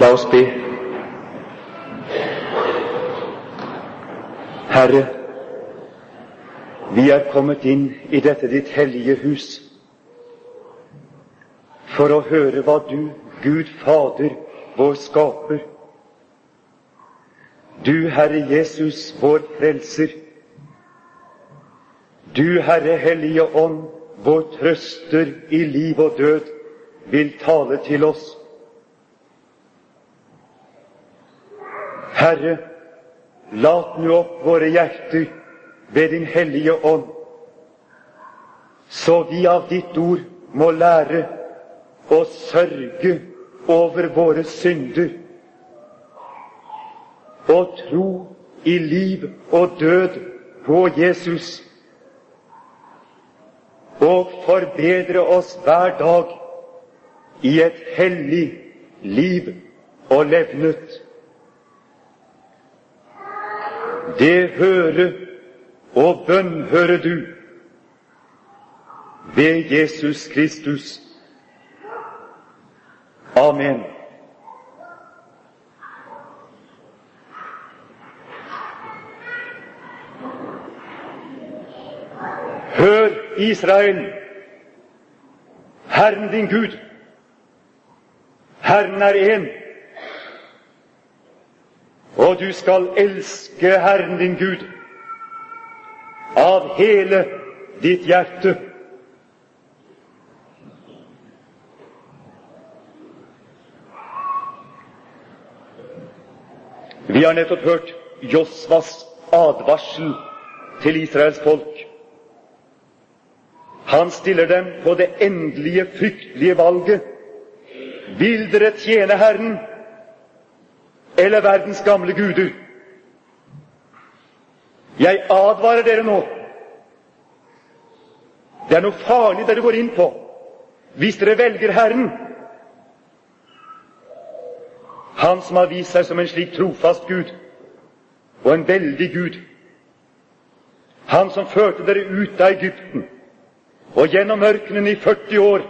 La oss be. Herre, vi er kommet inn i dette ditt hellige hus for å høre hva du, Gud Fader, vår Skaper, du, Herre Jesus, vår Frelser, du, Herre Hellige Ånd, vår trøster i liv og død, vil tale til oss. Herre, lat nå opp våre hjerter ved Din Hellige Ånd, så vi av ditt ord må lære å sørge over våre synder og tro i liv og død på Jesus og forbedre oss hver dag i et hellig liv og levnet. Det høre og bønnhøre du ved Jesus Kristus. Amen. Hør, Israel, Herren din Gud. Herren er én. Og du skal elske Herren din Gud av hele ditt hjerte. Vi har nettopp hørt Josvas advarsel til Israels folk. Han stiller dem på det endelige, fryktelige valget. Vil dere tjene Herren eller verdens gamle guder? Jeg advarer dere nå. Det er noe farlig dere går inn på hvis dere velger Herren. Han som har vist seg som en slik trofast Gud og en veldig Gud. Han som førte dere ut av Egypten og gjennom ørkenen i 40 år.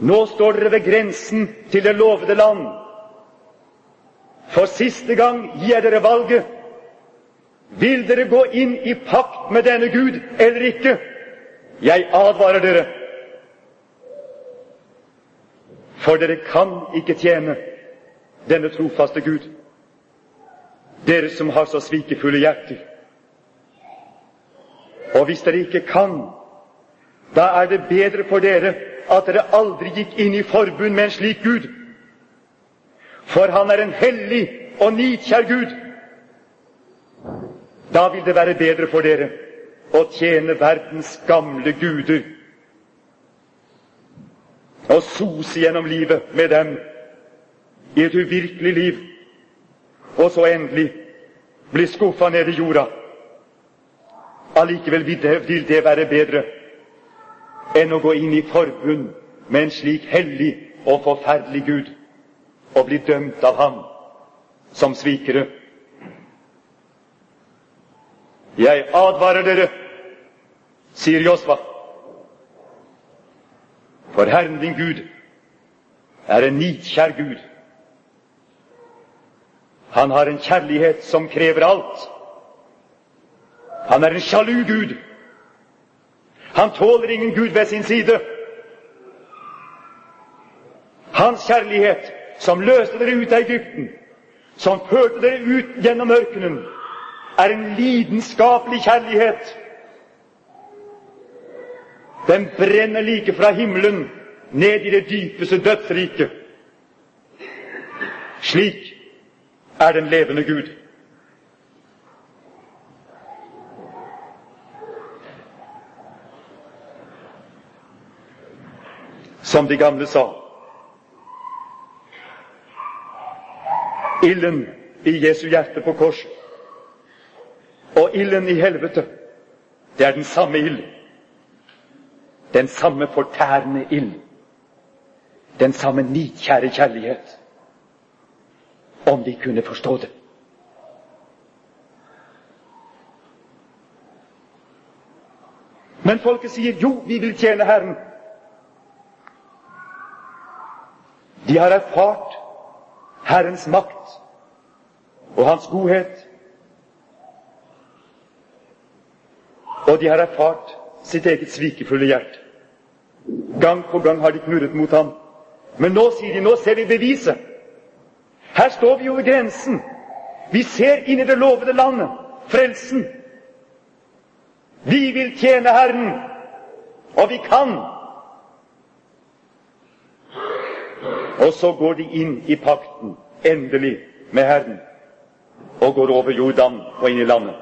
Nå står dere ved grensen til det lovede land. For siste gang gir jeg dere valget. Vil dere gå inn i pakt med denne Gud eller ikke? Jeg advarer dere. For dere kan ikke tjene denne trofaste Gud, dere som har så svikefulle hjerter. Og hvis dere ikke kan, da er det bedre for dere at dere aldri gikk inn i forbund med en slik Gud. For han er en hellig og nidkjær Gud. Da vil det være bedre for dere å tjene verdens gamle guder og sose gjennom livet med dem i et uvirkelig liv, og så endelig bli skuffa ned i jorda. Allikevel vil det, være bedre enn å gå inn i forbund med en slik hellig og forferdelig Gud og bli dømt av ham som svikere. Jeg advarer dere, sier Josva, for Herren din Gud er en nidkjær Gud. Han har en kjærlighet som krever alt. Han er en sjalu Gud. Han tåler ingen Gud ved sin side. Hans kjærlighet, som løste dere ut av Egypten, som førte dere ut gjennom ørkenen, er en lidenskapelig kjærlighet. Den brenner like fra himmelen ned i det dypeste dødsriket. Slik er den levende Gud. Som de gamle sa Ilden i Jesu hjerte på korset og ilden i helvete, det er den samme ild. Den samme fortærende ild. Den samme nikjære kjærlighet. Om de kunne forstå det. Men folket sier jo, vi vil tjene Herren. De har erfart Herrens makt og Hans godhet. Og de har erfart sitt eget svikefulle hjerte. Gang på gang har de knurret mot ham. Men nå sier de nå ser vi beviset. Her står vi over grensen. Vi ser inn i det lovede landet, frelsen. Vi vil tjene Herren, og vi kan. Og så går de inn i pakten, endelig, med Herren, og går over Jordan og inn i landet.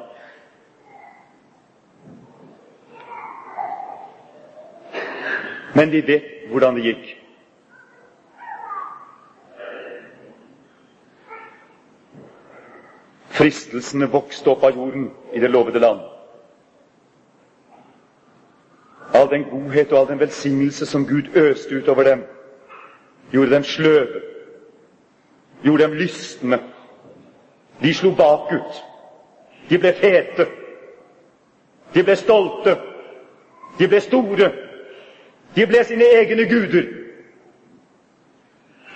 Men de vet hvordan det gikk. Fristelsene vokste opp av jorden i det lovede land. All den godhet og all den velsignelse som Gud øste utover dem, gjorde dem sløve, gjorde dem lystne. De slo bakut. De ble fete. De ble stolte. De ble store. De ble sine egne guder.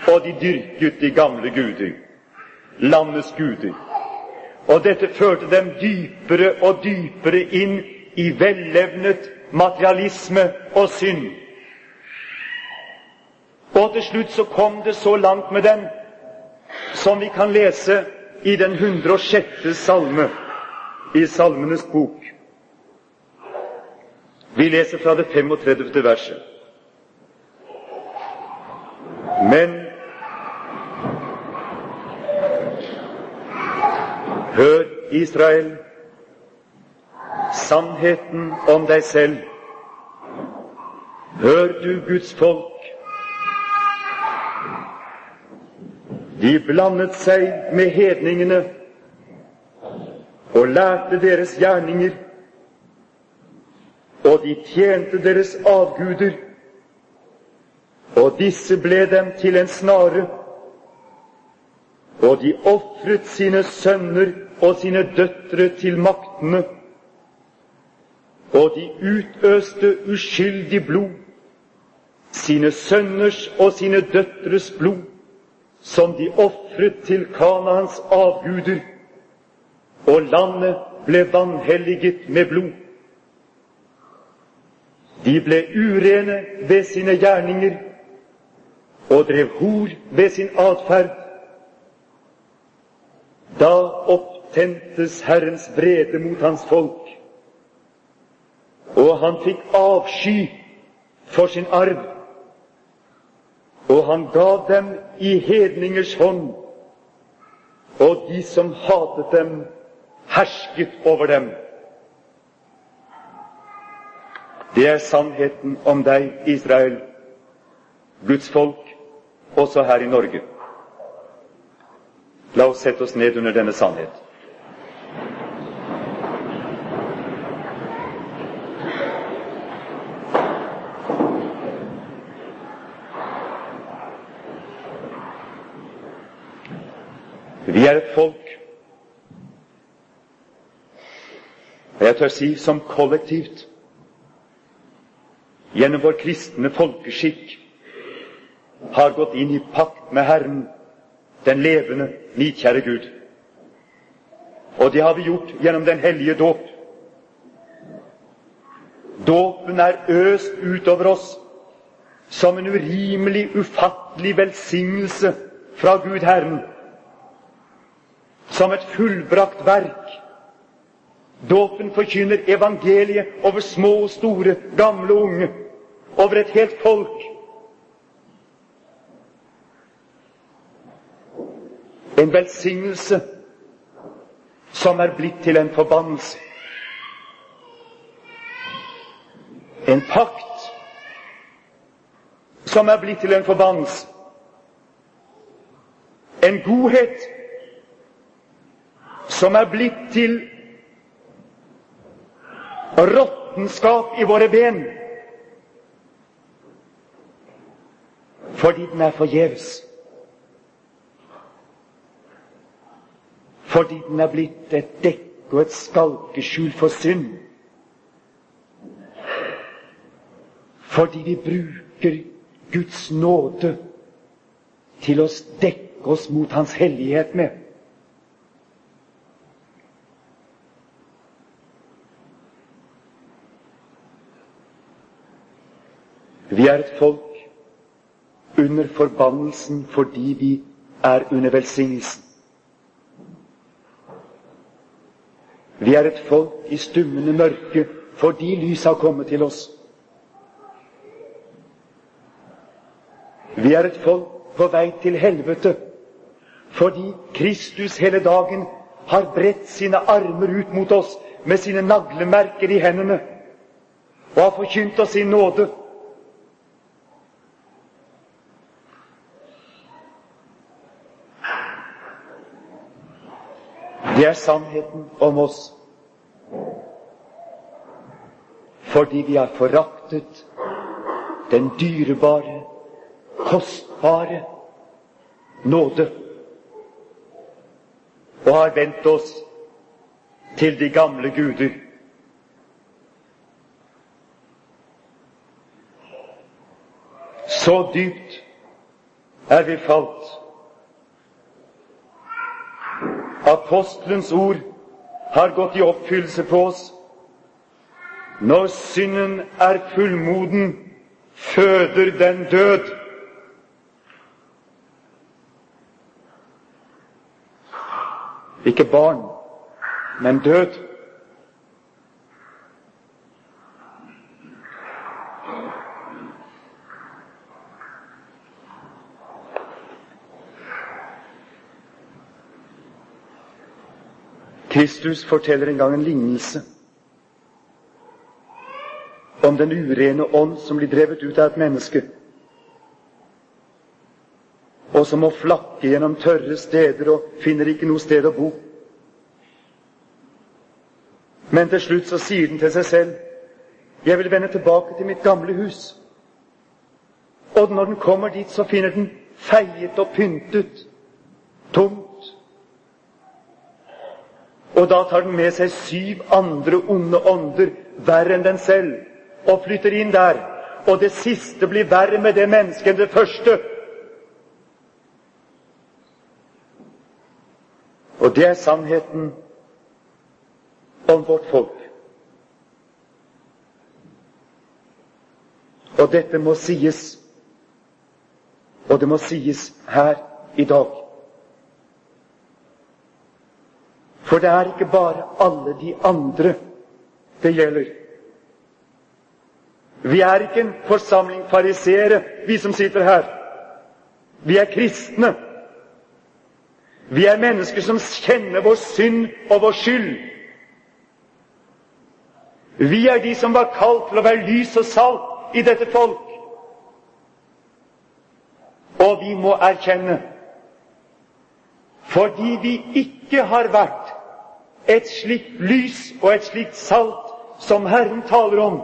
Og de dyrket de gamle guder, landets guder. Og dette førte dem dypere og dypere inn i vellevnet materialisme og synd. Og til slutt så kom det så langt med dem som vi kan lese i den 106. salme i Salmenes bok. Vi leser fra det 35. verset. Men hør, Israel, sannheten om deg selv. Hør du Guds folk. De blandet seg med hedningene og lærte deres gjerninger, og de tjente deres avguder, og disse ble dem til en snare, og de ofret sine sønner og sine døtre til maktene, og de utøste uskyldig blod, sine sønners og sine døtres blod, som de ofret til Kanaans avguder, og landet ble vanhelliget med blod. De ble urene ved sine gjerninger og drev hor ved sin atferd. Da opptentes Herrens vrede mot hans folk, og han fikk avsky for sin arv og han gav dem i hedningers hånd, og de som hatet dem, hersket over dem. Det er sannheten om deg, Israel, Guds folk, også her i Norge. La oss sette oss ned under denne sannhet. Vi er et folk, og jeg tør si som kollektivt, gjennom vår kristne folkeskikk, har gått inn i pakt med Herren, den levende, nidkjære Gud. Og det har vi gjort gjennom den hellige dåp. Dåpen er øst utover oss som en urimelig, ufattelig velsignelse fra Gud Herren som et fullbrakt verk. Dåpen forkynner evangeliet over små og store, gamle og unge, over et helt folk. En velsignelse som er blitt til en forbannelse. En pakt som er blitt til en forbannelse. En godhet som er blitt til råttenskap i våre ben. Fordi den er forgjeves. Fordi den er blitt et dekk og et skalkeskjul for synd. Fordi vi bruker Guds nåde til å dekke oss mot Hans hellighet med. Vi er et folk under forbannelsen fordi vi er under velsignelsen. Vi er et folk i stummende mørke fordi lyset har kommet til oss. Vi er et folk på vei til helvete fordi Kristus hele dagen har bredt sine armer ut mot oss med sine naglemerker i hendene og har forkynt oss sin nåde. Det er sannheten om oss. Fordi vi har foraktet den dyrebare, kostbare nåde og har vendt oss til de gamle guder. Så dypt er vi falt Apostelens ord har gått i oppfyllelse på oss. Når synden er fullmoden, føder den død. Ikke barn, men død. Kristus forteller en gang en lignelse om den urene ånd som blir drevet ut av et menneske, og som må flakke gjennom tørre steder og finner ikke noe sted å bo. Men til slutt så sier den til seg selv jeg vil vende tilbake til mitt gamle hus. Og når den kommer dit, så finner den feiet og pyntet, tomt og da tar den med seg syv andre onde ånder, verre enn den selv, og flytter inn der. Og det siste blir verre med det mennesket enn det første. Og det er sannheten om vårt folk. Og dette må sies, og det må sies her i dag. For det er ikke bare alle de andre det gjelder. Vi er ikke en forsamling fariseere, vi som sitter her. Vi er kristne. Vi er mennesker som kjenner vår synd og vår skyld. Vi er de som var kalt til å være lys og salt i dette folk. Og vi må erkjenne fordi vi ikke har vært et slikt lys og et slikt salt som Herren taler om,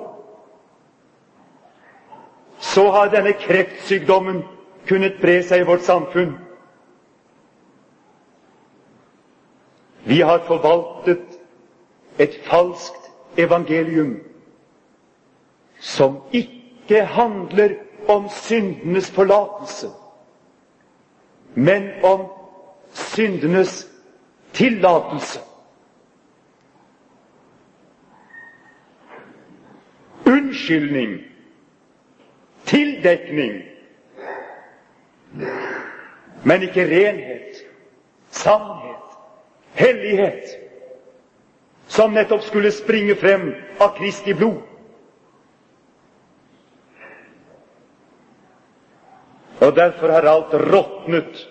så har denne kreftsykdommen kunnet bre seg i vårt samfunn. Vi har forvaltet et falskt evangelium som ikke handler om syndenes forlatelse, men om syndenes tillatelse. Unnskyldning, tildekning, men ikke renhet, sannhet, hellighet, som nettopp skulle springe frem av Kristi blod. Og derfor har alt råtnet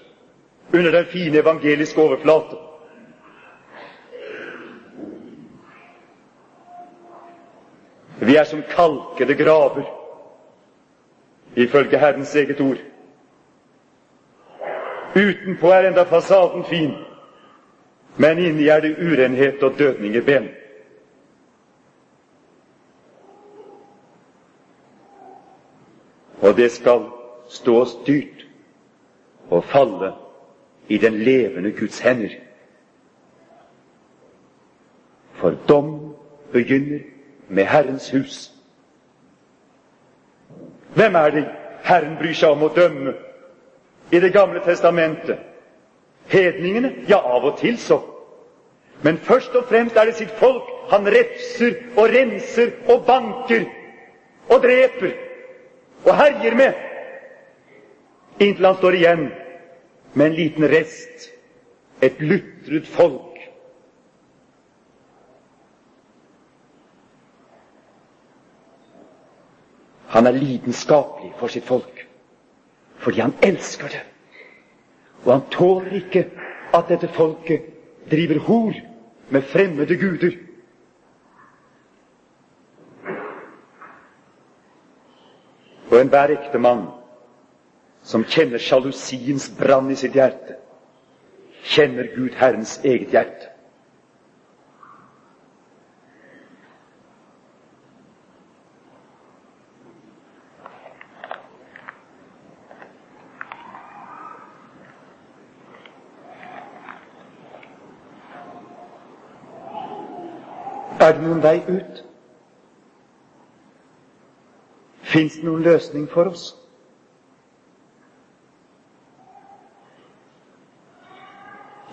under den fine evangeliske overflate. Vi er som kalkede graver, ifølge Herrens eget ord. Utenpå er enda fasaden fin, men inni er det urenhet og dødning i ben. Og det skal stå oss dyrt å falle i den levende Guds hender. For dom begynner med Herrens hus. Hvem er det Herren bryr seg om å dømme i Det gamle testamentet? Hedningene? Ja, av og til så. Men først og fremst er det sitt folk han refser og renser og banker og dreper og herjer med, inntil han står igjen med en liten rest, et lutret folk. Han er lidenskapelig for sitt folk fordi han elsker det. Og han tåler ikke at dette folket driver hor med fremmede guder. Og enhver ektemann som kjenner sjalusiens brann i sitt hjerte, kjenner Gud Herrens eget hjerte. Er det noen vei ut? Fins det noen løsning for oss?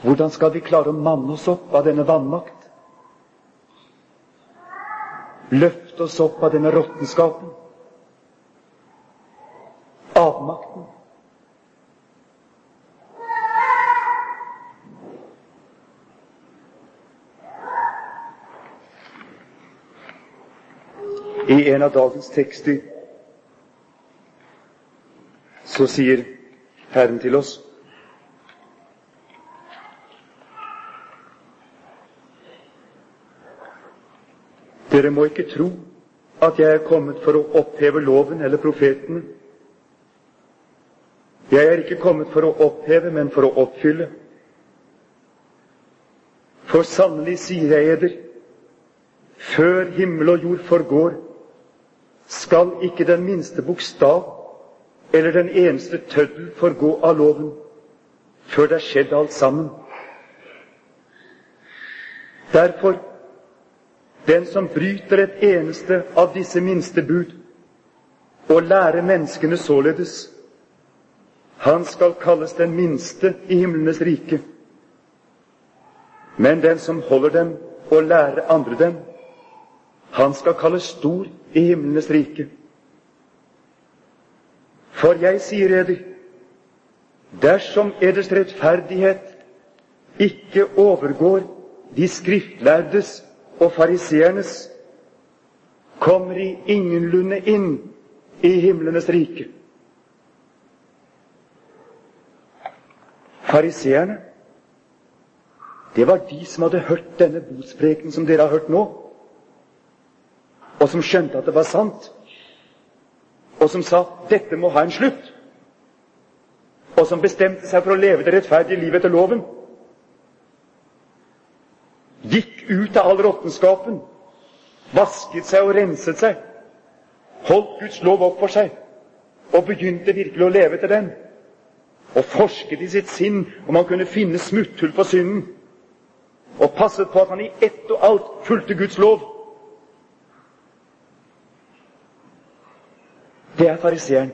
Hvordan skal vi klare å manne oss opp av denne vannmakt? Løfte oss opp av denne råttenskapen? Avmakten? I en av dagens tekster så sier Herren til oss Dere må ikke tro at jeg er kommet for å oppheve loven eller profetene. Jeg er ikke kommet for å oppheve, men for å oppfylle. For sannelig sier jeg eder, før himmel og jord forgår, skal ikke den minste bokstav eller den eneste tøddel forgå av loven før det er skjedd alt sammen. Derfor, den som bryter et eneste av disse minste bud og lærer menneskene således, han skal kalles den minste i himlenes rike. Men den som holder dem og lærer andre dem, han skal kalles stor i himlenes rike. For jeg sier eder, dersom eders rettferdighet ikke overgår de skriftlærdes og fariseernes, kommer de ingenlunde inn i himlenes rike. Fariseerne, det var de som hadde hørt denne botspreken som dere har hørt nå og som skjønte at det var sant, og som sa 'dette må ha en slutt', og som bestemte seg for å leve det rettferdige livet etter loven. Gikk ut av all råttenskapen, vasket seg og renset seg, holdt Guds lov opp for seg og begynte virkelig å leve etter den. Og forsket i sitt sinn om han kunne finne smutthull for synden. Og passet på at han i ett og alt fulgte Guds lov. Det er fariseeren.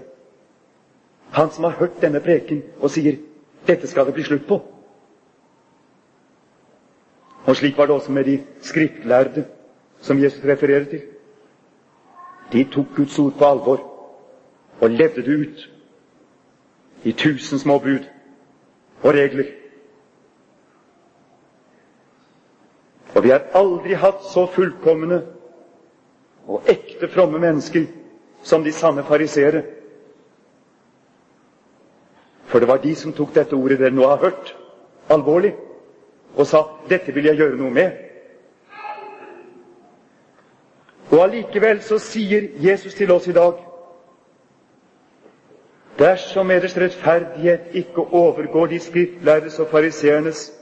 Han som har hørt denne preken og sier 'Dette skal det bli slutt på'. Og slik var det også med de skriftlærde som Jesus refererer til. De tok Guds ord på alvor og levde det ut i tusen små bud og regler. Og vi har aldri hatt så fullkomne og ekte fromme mennesker som de sanne fariseere. For det var de som tok dette ordet dere nå har hørt, alvorlig, og sa 'dette vil jeg gjøre noe med'. Og allikevel så sier Jesus til oss i dag Dersom deres rettferdighet ikke overgår de skriftlærdes og fariseernes,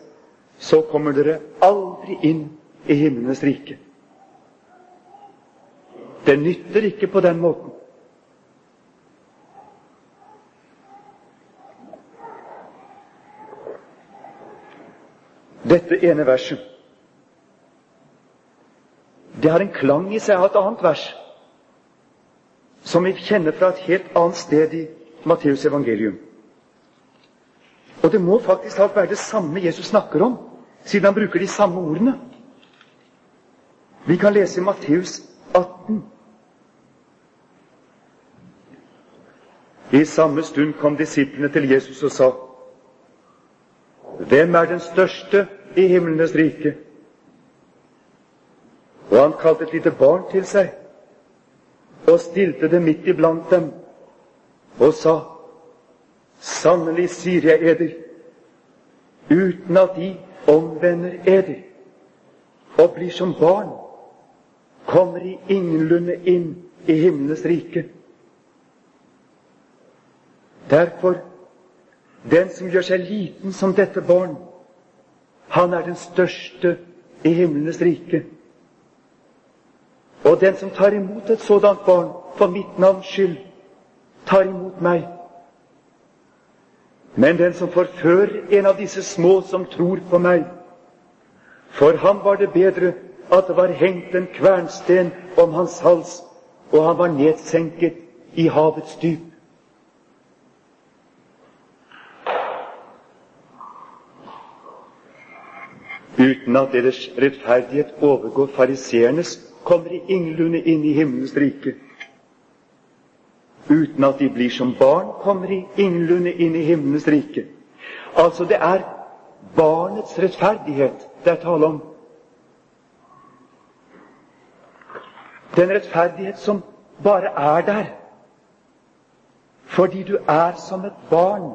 så kommer dere aldri inn i himlenes rike. Det nytter ikke på den måten. Dette ene verset det har en klang i seg av et annet vers, som vi kjenner fra et helt annet sted i Matteus evangelium. Og det må faktisk være det samme Jesus snakker om, siden han bruker de samme ordene. Vi kan lese i Matteus 18. I samme stund kom disiplene til Jesus og sa:" Hvem er den største i himlenes rike? Og han kalte et lite barn til seg og stilte det midt iblant dem og sa:" Sannelig sier jeg eder, uten at de omvender eder og blir som barn, kommer de ingenlunde inn i himlenes rike. Derfor, den som gjør seg liten som dette barn, han er den største i himlenes rike. Og den som tar imot et sådant barn for mitt navns skyld, tar imot meg. Men den som forfører en av disse små som tror på meg, for ham var det bedre at det var hengt en kvernsten om hans hals, og han var nedsenket i havets dyp. Uten at deres rettferdighet overgår fariseernes, kommer de ingenlunde inn i himmelens rike. Uten at de blir som barn, kommer de ingenlunde inn i himmelens rike. Altså, det er barnets rettferdighet det er tale om. Den rettferdighet som bare er der fordi du er som et barn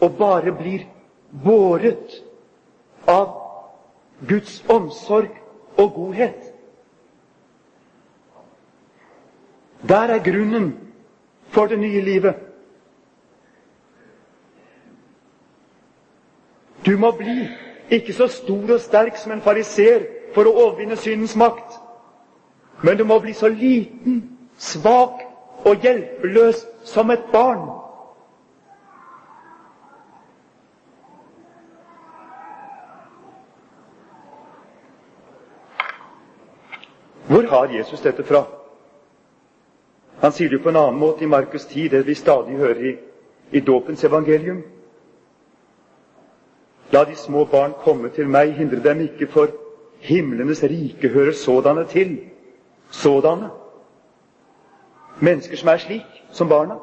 og bare blir båret av Guds omsorg og godhet. Der er grunnen for det nye livet. Du må bli ikke så stor og sterk som en fariser for å overvinne syndens makt. Men du må bli så liten, svak og hjelpeløs som et barn. Hvor har Jesus dette fra? Han sier det jo på en annen måte i Markus 10, det vi stadig hører i, i dåpens evangelium. La de små barn komme til meg, hindre dem ikke, for himlenes rike hører sådanne til. Sådanne. Mennesker som er slik, som barna.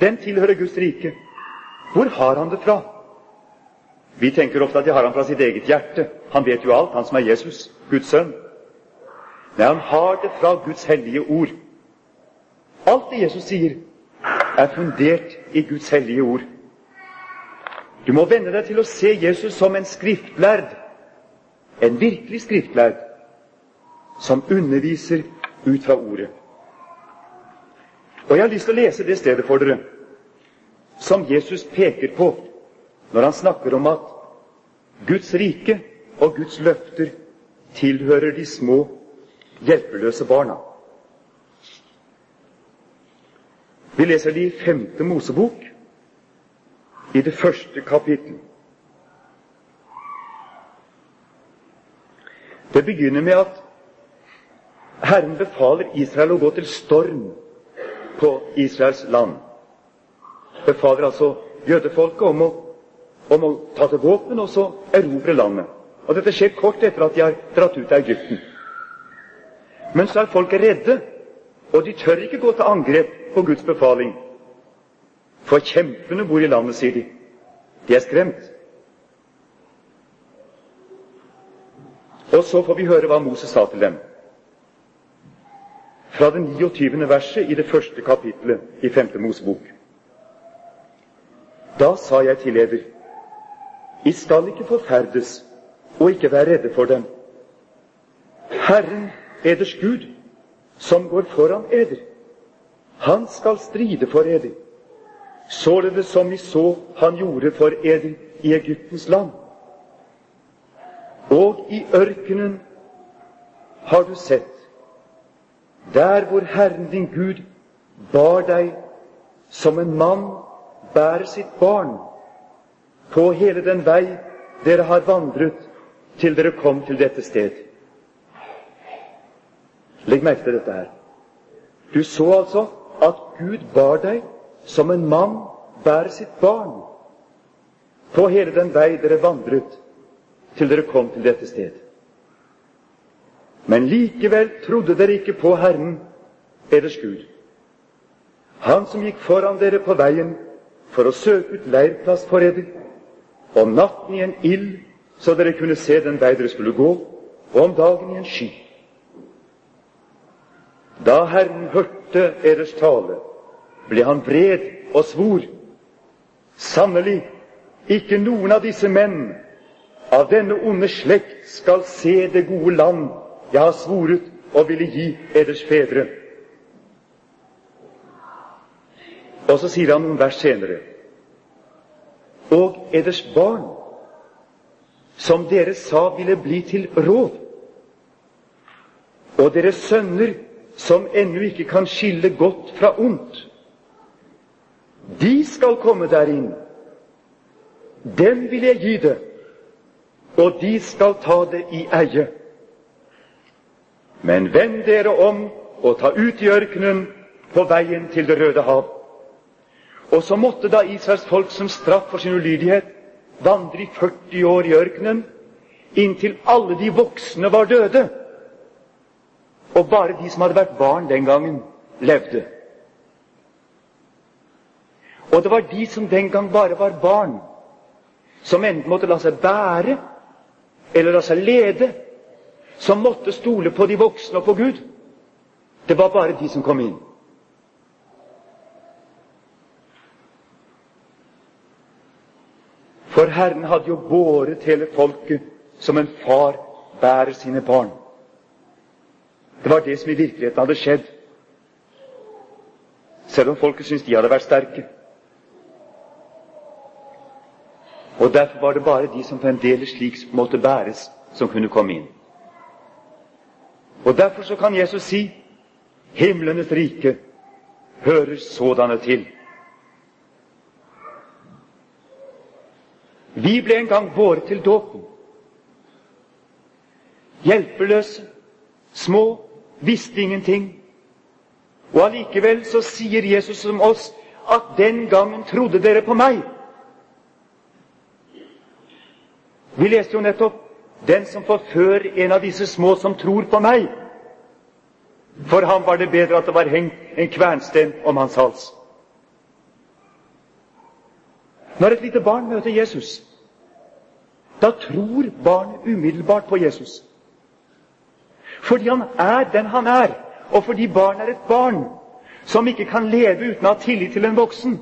Den tilhører Guds rike. Hvor har han det fra? Vi tenker ofte at de har han fra sitt eget hjerte. Han vet jo alt, han som er Jesus, Guds sønn. Nei, han har det fra Guds hellige ord. Alt det Jesus sier, er fundert i Guds hellige ord. Du må venne deg til å se Jesus som en skriftlærd, en virkelig skriftlærd, som underviser ut fra ordet. Og Jeg har lyst til å lese det stedet for dere som Jesus peker på når han snakker om at Guds rike og Guds løfter tilhører de små, hjelpeløse barna. Vi leser det i femte Mosebok, i det første kapittel. Det begynner med at Herren befaler Israel å gå til storm på Israels land. Befaler altså jødefolket om å, om å ta til våpen og så erobre landet. Og Dette skjer kort etter at de har dratt ut av Egypten. Men så er folk redde, og de tør ikke gå til angrep på Guds befaling. For kjempene bor i landet, sier de. De er skremt. Og så får vi høre hva Moses sa til dem. Fra det 29. verset i det første kapittelet i 5. Mosebok. Da sa jeg til eder, I skal ikke forferdes og ikke være redde for dem. Herren, eders Gud, som går foran eder, han skal stride for eder, således som vi så han gjorde for eder i Egyptens land. Og i ørkenen har du sett, der hvor Herren din Gud bar deg som en mann bærer sitt barn, på hele den vei dere har vandret til dere kom til dette sted. Legg merke til dette her. Du så altså at Gud bar deg som en mann bærer sitt barn på hele den vei dere vandret til dere kom til dette sted. Men likevel trodde dere ikke på Herren, eders Gud. Han som gikk foran dere på veien for å søke ut leirplass for dere, om natten i en ild, så dere kunne se den vei dere skulle gå, og om dagen i en sky. Da Herren hørte eders tale, ble han vred og svor. Sannelig, ikke noen av disse menn av denne onde slekt skal se det gode land jeg har svoret og ville gi eders fedre. Og så sier han noen vers senere Og eders barn, som dere sa ville bli til råd, og deres sønner, som ennå ikke kan skille godt fra ondt, de skal komme der inn. Dem vil jeg gi det, og de skal ta det i eie. Men vend dere om og ta ut i ørkenen på veien til Det røde hav. Og så måtte da Israels folk som straff for sin ulydighet vandre i 40 år i ørkenen, inntil alle de voksne var døde, og bare de som hadde vært barn den gangen, levde. Og det var de som den gang bare var barn, som enten måtte la seg bære eller la seg lede, som måtte stole på de voksne og på Gud. Det var bare de som kom inn. For Herren hadde jo båret hele folket som en far bærer sine barn. Det var det som i virkeligheten hadde skjedd, selv om folket syntes de hadde vært sterke. Og Derfor var det bare de som fremdeles slik måtte bæres, som kunne komme inn. Og Derfor så kan Jesus si himlenes rike hører sådanne til. Vi ble en gang båret til dåpen. Hjelpeløse, små, visste ingenting. Og allikevel så sier Jesus om oss at den gangen trodde dere på meg. Vi leste jo nettopp den som forfører en av disse små som tror på meg. For ham var det bedre at det var hengt en kvernsten om hans hals. Når et lite barn møter Jesus, da tror barnet umiddelbart på Jesus. Fordi han er den han er, og fordi barn er et barn som ikke kan leve uten å ha tillit til en voksen.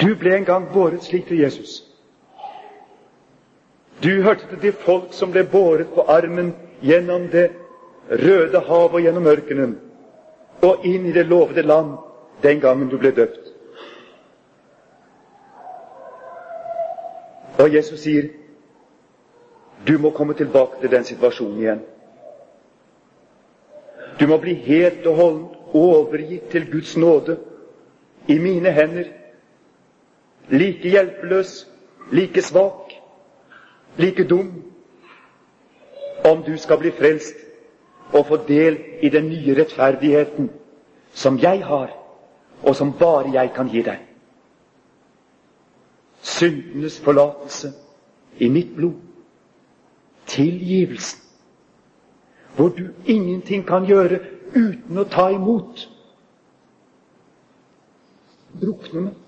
Du ble en gang båret slik til Jesus. Du hørte til de folk som ble båret på armen gjennom det røde hav og gjennom ørkenen og inn i det lovede land den gangen du ble døpt. Og Jesus sier, 'Du må komme tilbake til den situasjonen igjen.' Du må bli helt og holdent overgitt til Guds nåde i mine hender like hjelpeløs, like svak, like dum, om du skal bli frelst og få del i den nye rettferdigheten som jeg har, og som bare jeg kan gi deg. Syndenes forlatelse i mitt blod. Tilgivelsen. Hvor du ingenting kan gjøre uten å ta imot. Drukne meg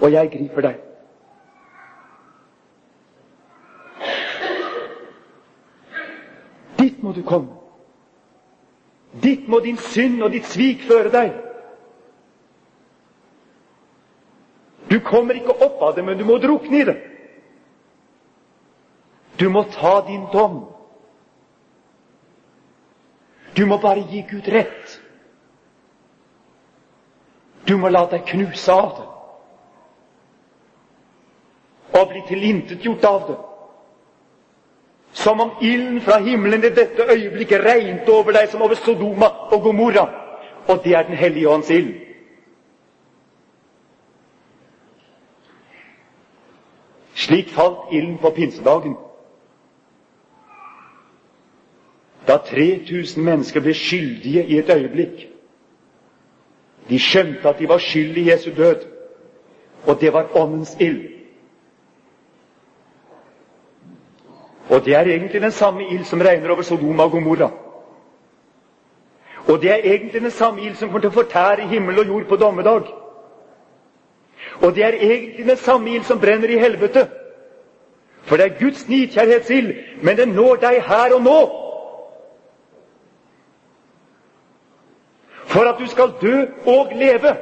og jeg griper deg. Dit må du komme. Dit må din synd og ditt svik føre deg. Du kommer ikke opp av det, men du må drukne i det. Du må ta din dom. Du må bare gi Gud rett. Du må la deg knuse av det og bli tilintetgjort av det. Som om ilden fra himmelen i dette øyeblikket regnet over deg som over Sodoma og Gomorra. Og det er Den hellige ånds ild. Slik falt ilden på pinsedagen. da 3000 mennesker ble skyldige i et øyeblikk. De skjønte at de var skyld i Jesu død, og det var åndens ild. Og det er egentlig den samme ild som regner over Sodoma og Gomorra. Og det er egentlig den samme ild som kommer til å fortære himmel og jord på dommedag. Og det er egentlig den samme ild som brenner i helvete. For det er Guds nidkjærhetsild, men den når deg her og nå. For at du skal dø og leve.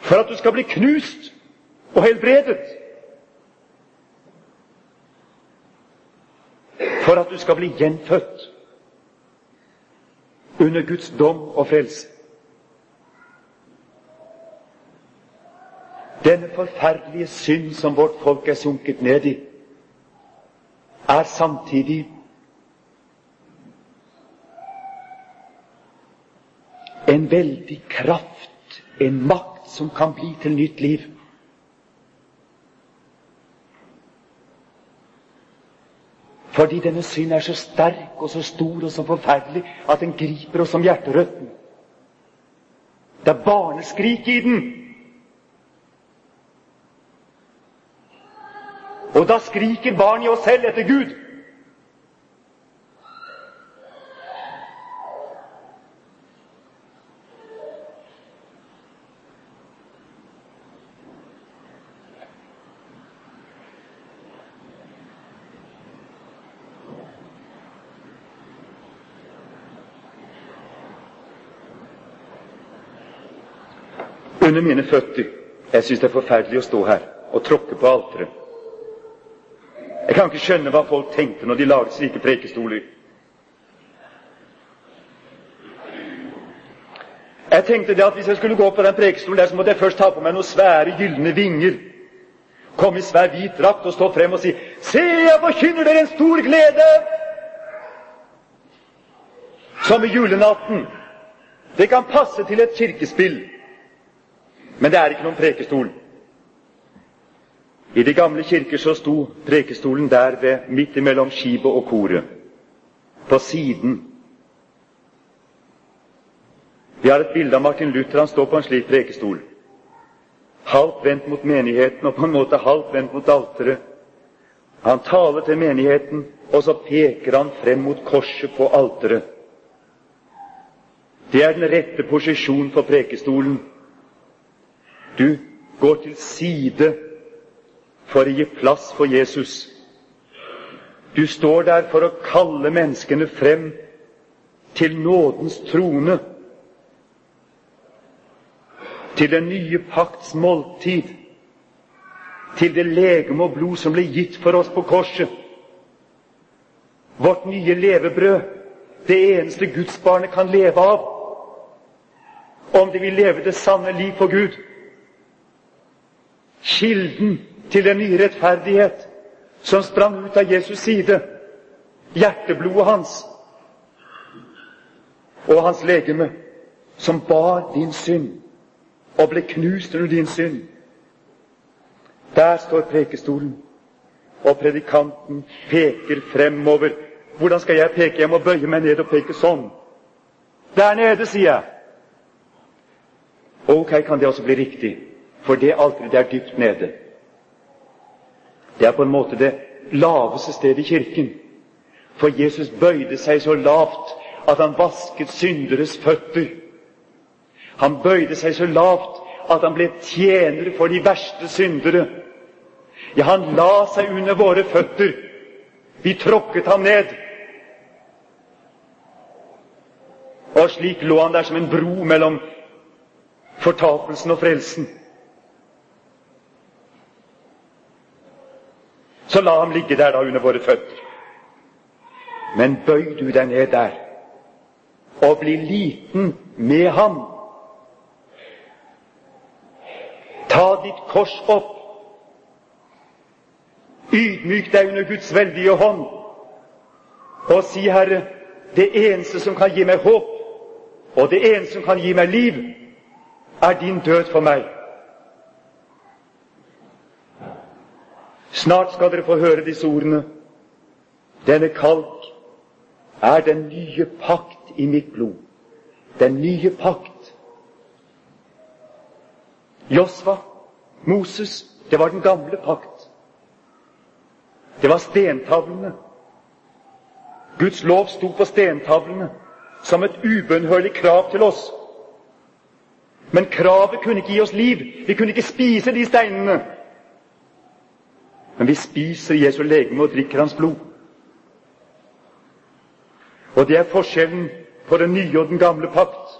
For at du skal bli knust og helbredet. For at du skal bli gjenfødt under Guds dom og frelse. Denne forferdelige synd som vårt folk er sunket ned i, er samtidig en veldig kraft, en makt, som kan bli til nytt liv. Fordi denne synd er så sterk og så stor og så forferdelig at den griper oss som hjerterøtten. Det er barneskrik i den. Og da skriker barn i oss selv etter Gud. Under mine føtter Jeg syns det er forferdelig å stå her og tråkke på alteret. Jeg kan ikke skjønne hva folk tenkte når de laget slike prekestoler. Jeg tenkte det at Hvis jeg skulle gå på den prekestolen der, så måtte jeg først ta på meg noen svære, gylne vinger. Komme i svær hvit drakt og stå frem og si 'Se, jeg forkynner dere en stor glede!' Som i julenatten. Det kan passe til et kirkespill, men det er ikke noen prekestol. I de gamle kirker så sto prekestolen der ved midt imellom skipet og koret, på siden. Vi har et bilde av Martin Luther. Han står på en slik prekestol. Halvt vendt mot menigheten og på en måte halvt vendt mot alteret. Han taler til menigheten, og så peker han frem mot korset på alteret. Det er den rette posisjon for prekestolen. Du går til side for å gi plass for Jesus. Du står der for å kalle menneskene frem til nådens trone, til den nye pakts måltid, til det legeme og blod som ble gitt for oss på korset. Vårt nye levebrød, det eneste gudsbarnet kan leve av, om det vil leve det sanne liv for Gud. Kilden til den nye rettferdighet som sprang ut av Jesus side. Hjerteblodet hans og hans legeme, som bar din synd og ble knust under din synd. Der står prekestolen, og predikanten peker fremover. Hvordan skal jeg peke? Jeg må bøye meg ned og peke sånn. Der nede, sier jeg. Ok, kan det også bli riktig, for det alteret er dypt nede. Det er på en måte det laveste stedet i Kirken. For Jesus bøyde seg så lavt at han vasket synderes føtter. Han bøyde seg så lavt at han ble tjener for de verste syndere. Ja, han la seg under våre føtter. Vi tråkket ham ned. Og slik lå han der som en bro mellom fortapelsen og frelsen. Så la ham ligge der da under våre føtter. Men bøy du deg ned der og bli liten med ham. Ta ditt kors opp. Ydmyk deg under Guds veldige hånd og si, Herre, det eneste som kan gi meg håp, og det eneste som kan gi meg liv, er din død for meg. Snart skal dere få høre disse ordene. Denne kalk er den nye pakt i mitt blod. Den nye pakt. Josva, Moses, det var den gamle pakt. Det var stentavlene. Guds lov sto på stentavlene som et ubønnhørlig krav til oss. Men kravet kunne ikke gi oss liv. Vi kunne ikke spise de steinene. Men vi spiser Jesu legeme og drikker hans blod. Og det er forskjellen på den nye og den gamle pakt.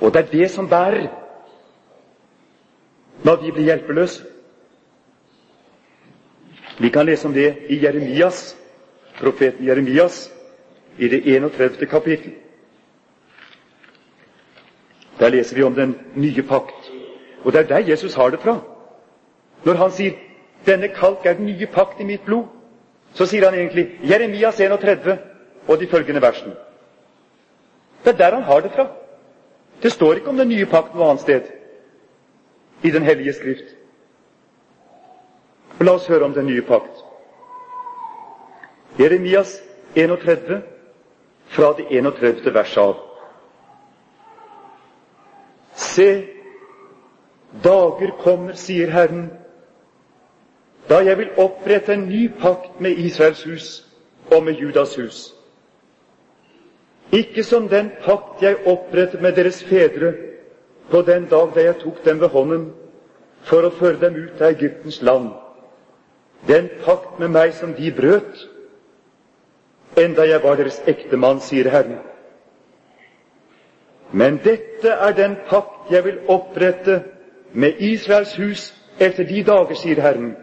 Og det er det som bærer når vi blir hjelpeløse. Vi kan lese om det i Jeremias, profeten Jeremias, i det 31. kapittel. Der leser vi om den nye pakt. Og det er der Jesus har det fra. Når han sier 'Denne kalk er den nye pakt i mitt blod', så sier han egentlig Jeremias 31 og de følgende versene. Det er der han har det fra. Det står ikke om den nye pakt noe annet sted i Den hellige skrift. La oss høre om den nye pakt. Jeremias 31, fra det 31. verset av. Se, dager kommer, sier Herren, da jeg vil opprette en ny pakt med Israels hus og med Judas hus. Ikke som den pakt jeg opprettet med deres fedre på den dag da jeg tok dem ved hånden for å føre dem ut av Egyptens land. Den pakt med meg som de brøt, enda jeg var deres ektemann, sier Herren. Men dette er den pakt jeg vil opprette med Israels hus etter de dager, sier Herren.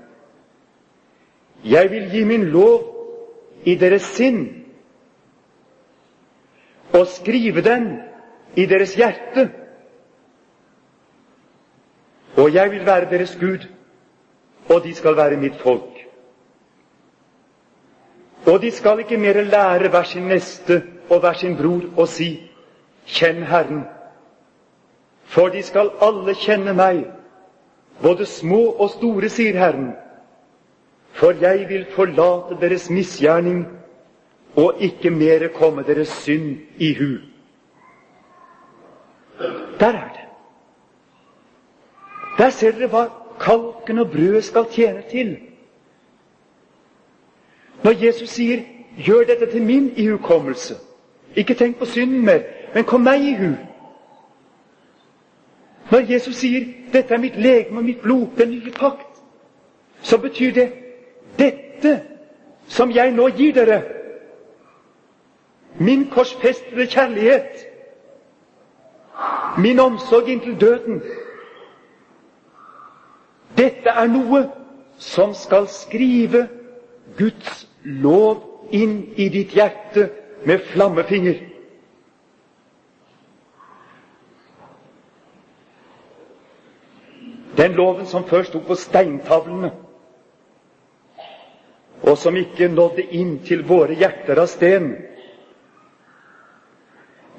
Jeg vil gi min lov i deres sinn og skrive den i deres hjerte. Og jeg vil være deres Gud, og de skal være mitt folk. Og de skal ikke mer lære hver sin neste og hver sin bror å si Kjenn Herren. For de skal alle kjenne meg, både små og store, sier Herren. For jeg vil forlate deres misgjerning og ikke mere komme deres synd i hu. Der er det. Der ser dere hva kalken og brødet skal tjene til. Når Jesus sier 'gjør dette til min ihukommelse', ikke tenk på synden mer, men kom meg i hu. Når Jesus sier 'dette er mitt legeme og mitt blod, den nye pakt', så betyr det dette som jeg nå gir dere, min korsfestede kjærlighet, min omsorg inntil døden Dette er noe som skal skrive Guds lov inn i ditt hjerte med flammefinger. Den loven som først sto på steintavlene, og som ikke nådde inn til våre hjerter av sten.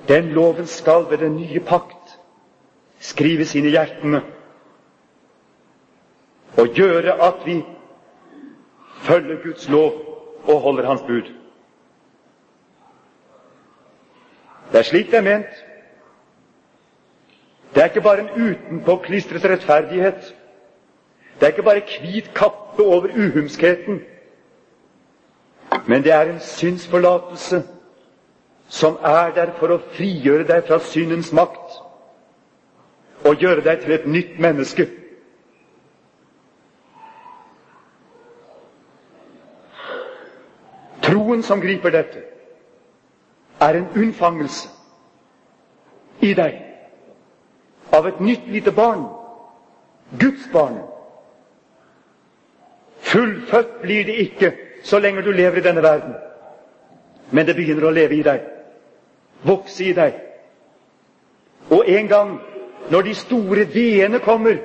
Den loven skal ved den nye pakt skrives inn i hjertene og gjøre at vi følger Guds lov og holder Hans bud. Det er slik det er ment. Det er ikke bare en utenpåklistret rettferdighet. Det er ikke bare hvit kappe over uhumskheten. Men det er en synsforlatelse som er der for å frigjøre deg fra syndens makt og gjøre deg til et nytt menneske. Troen som griper dette, er en unnfangelse i deg av et nytt lite barn. Guds barn. Fullfødt blir det ikke så lenge du lever i denne verden. Men det begynner å leve i deg, vokse i deg. Og en gang, når de store veene kommer,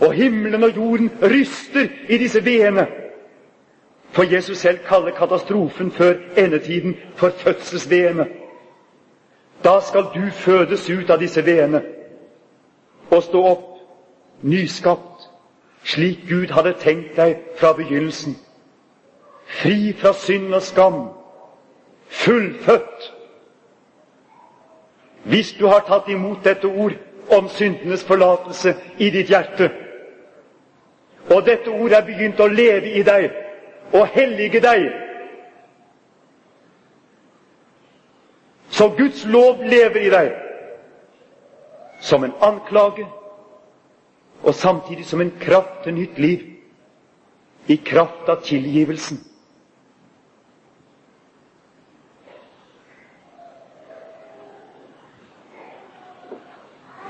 og himmelen og jorden ryster i disse veene For Jesus selv kaller katastrofen før endetiden for fødselsveene. Da skal du fødes ut av disse veene og stå opp nyskapt, slik Gud hadde tenkt deg fra begynnelsen. Fri fra synd og skam. Fullfødt. Hvis du har tatt imot dette ord om syndenes forlatelse i ditt hjerte, og dette ordet er begynt å leve i deg og hellige deg Så Guds lov lever i deg som en anklage og samtidig som en kraft til nytt liv, i kraft av tilgivelsen.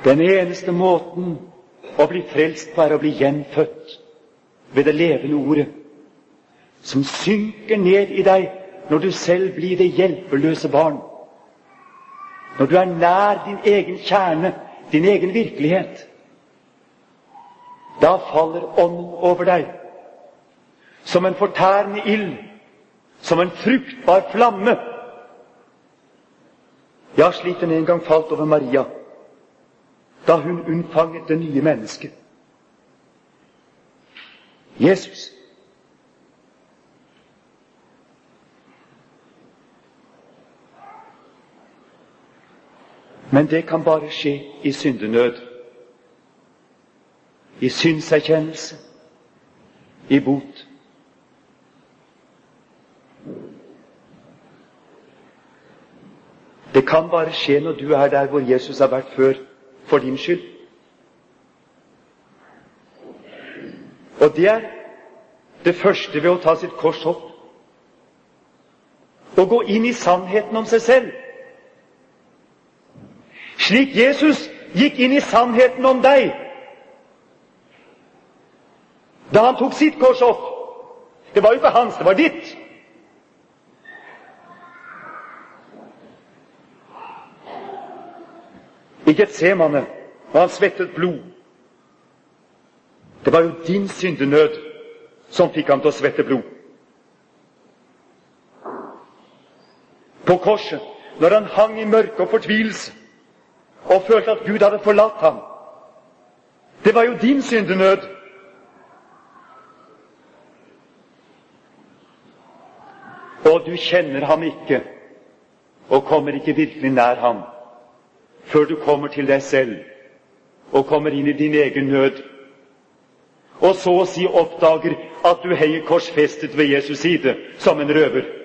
Den eneste måten å bli frelst på er å bli gjenfødt ved det levende ordet, som synker ned i deg når du selv blir det hjelpeløse barn. Når du er nær din egen kjerne, din egen virkelighet. Da faller Ånden over deg som en fortærende ild, som en fruktbar flamme. Ja, slik den en gang falt over Maria da hun unnfanget det nye mennesket. Jesus. Men det kan bare skje i syndenød. I synserkjennelse. I bot. Det kan bare skje når du er der hvor Jesus har vært før, for din skyld. Og det er det første ved å ta sitt kors opp. Å gå inn i sannheten om seg selv. Slik Jesus gikk inn i sannheten om deg da han tok sitt kors opp. Det var jo ikke hans, det var ditt. I Getsemane, og han svettet blod. Det var jo din syndenød som fikk ham til å svette blod. På korset, når han hang i mørke og fortvilelse og følte at Gud hadde forlatt ham. Det var jo din syndenød. Og du kjenner ham ikke og kommer ikke virkelig nær ham før du kommer til deg selv og kommer inn i din egen nød. Og så å si oppdager at du henger korsfestet ved Jesus side som en røver.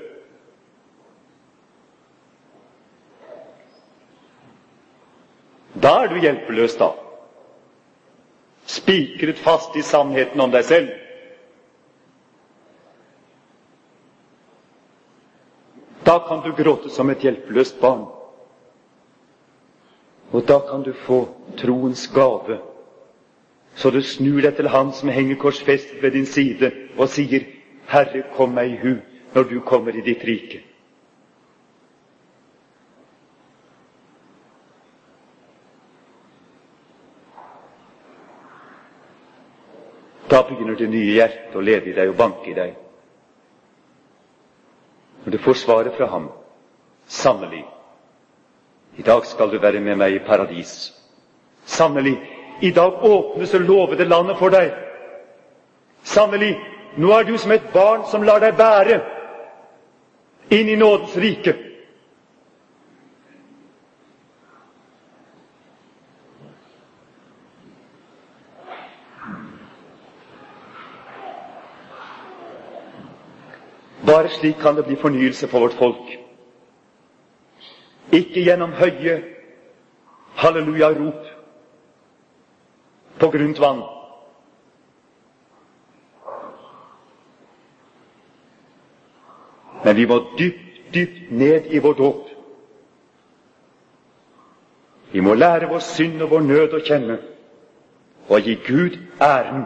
Da er du hjelpeløs, da. Spikret fast i sannheten om deg selv. Da kan du gråte som et hjelpeløst barn. Og da kan du få troens gave, så du snur deg til Han som henger korsfestet ved din side, og sier, Herre, kom meg i hu når du kommer i ditt rike. Da begynner det nye hjertet å leve i deg og banke i deg. Når du får svaret fra ham sannelig, i dag skal du være med meg i paradis. Sannelig, i dag åpnes det lovede landet for deg. Sannelig, nå er du som et barn som lar deg bære inn i nådens rike. Bare slik kan det bli fornyelse for vårt folk. Ikke gjennom høye halleluja-rop på grunt vann. Men vi må dypt, dypt ned i vår dåp. Vi må lære vår synd og vår nød å kjenne og gi Gud æren